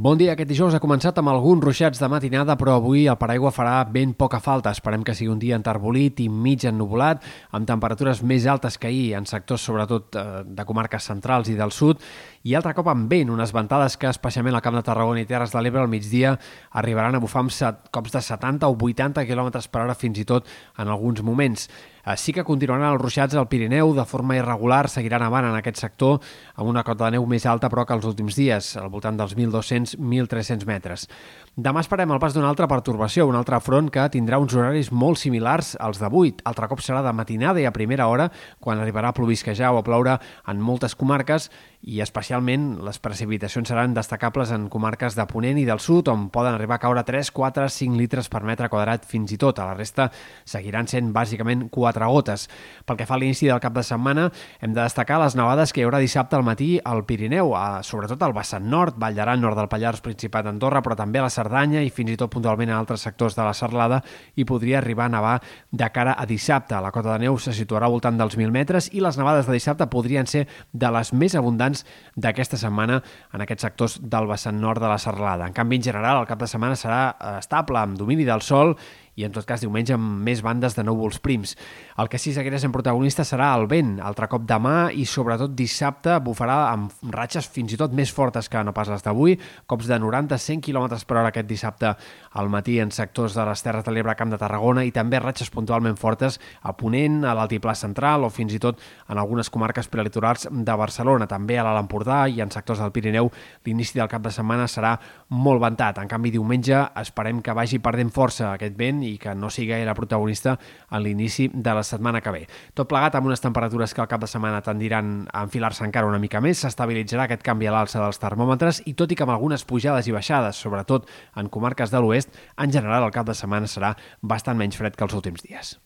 Bon dia, aquest dijous ha començat amb alguns ruixats de matinada, però avui el paraigua farà ben poca falta. Esperem que sigui un dia enterbolit i mig ennubulat, amb temperatures més altes que ahir en sectors sobretot eh, de comarques centrals i del sud, i altre cop amb vent, unes ventades que especialment al Camp de Tarragona i Terres de l'Ebre al migdia arribaran a bufar amb set, cops de 70 o 80 km per hora fins i tot en alguns moments. Eh, sí que continuaran els ruixats al Pirineu de forma irregular, seguiran avant en aquest sector amb una cota de neu més alta però que els últims dies, al voltant dels 1.200-1.300 metres. Demà esperem el pas d'una altra pertorbació, un altre front que tindrà uns horaris molt similars als d'avui. Altre cop serà de matinada i a primera hora, quan arribarà a plovisquejar o a ploure en moltes comarques i especialment les precipitacions seran destacables en comarques de Ponent i del Sud, on poden arribar a caure 3, 4, 5 litres per metre quadrat fins i tot. A la resta seguiran sent bàsicament 4 gotes. Pel que fa a l'inici del cap de setmana, hem de destacar les nevades que hi haurà dissabte al matí al Pirineu, a, sobretot al vessant nord, Vall d'Aran, nord del Pallars, Principat d'Andorra, però també a la Cerdanya i fins i tot puntualment a altres sectors de la Serlada i podria arribar a nevar de cara a dissabte. La cota de neu se situarà al voltant dels 1.000 metres i les nevades de dissabte podrien ser de les més abundants d'aquesta setmana en aquests sectors del vessant nord de la Serralada. En canvi, en general, el cap de setmana serà eh, estable, amb domini del sol i en tot cas diumenge amb més bandes de núvols prims. El que sí seguirà sent protagonista serà el vent, altre cop demà i sobretot dissabte bufarà amb ratxes fins i tot més fortes que no pas les d'avui, cops de 90-100 km per hora aquest dissabte al matí en sectors de les Terres de l'Ebre, Camp de Tarragona i també ratxes puntualment fortes a Ponent, a l'Altiplà Central o fins i tot en algunes comarques prelitorals de Barcelona, també a l'Alt Empordà i en sectors del Pirineu l'inici del cap de setmana serà molt ventat. En canvi, diumenge esperem que vagi perdent força aquest vent i que no sigui gaire protagonista en l'inici de la setmana que ve. Tot plegat amb unes temperatures que al cap de setmana tendiran a enfilar-se encara una mica més, s'estabilitzarà aquest canvi a l'alça dels termòmetres i tot i que amb algunes pujades i baixades, sobretot en comarques de l'oest, en general el cap de setmana serà bastant menys fred que els últims dies.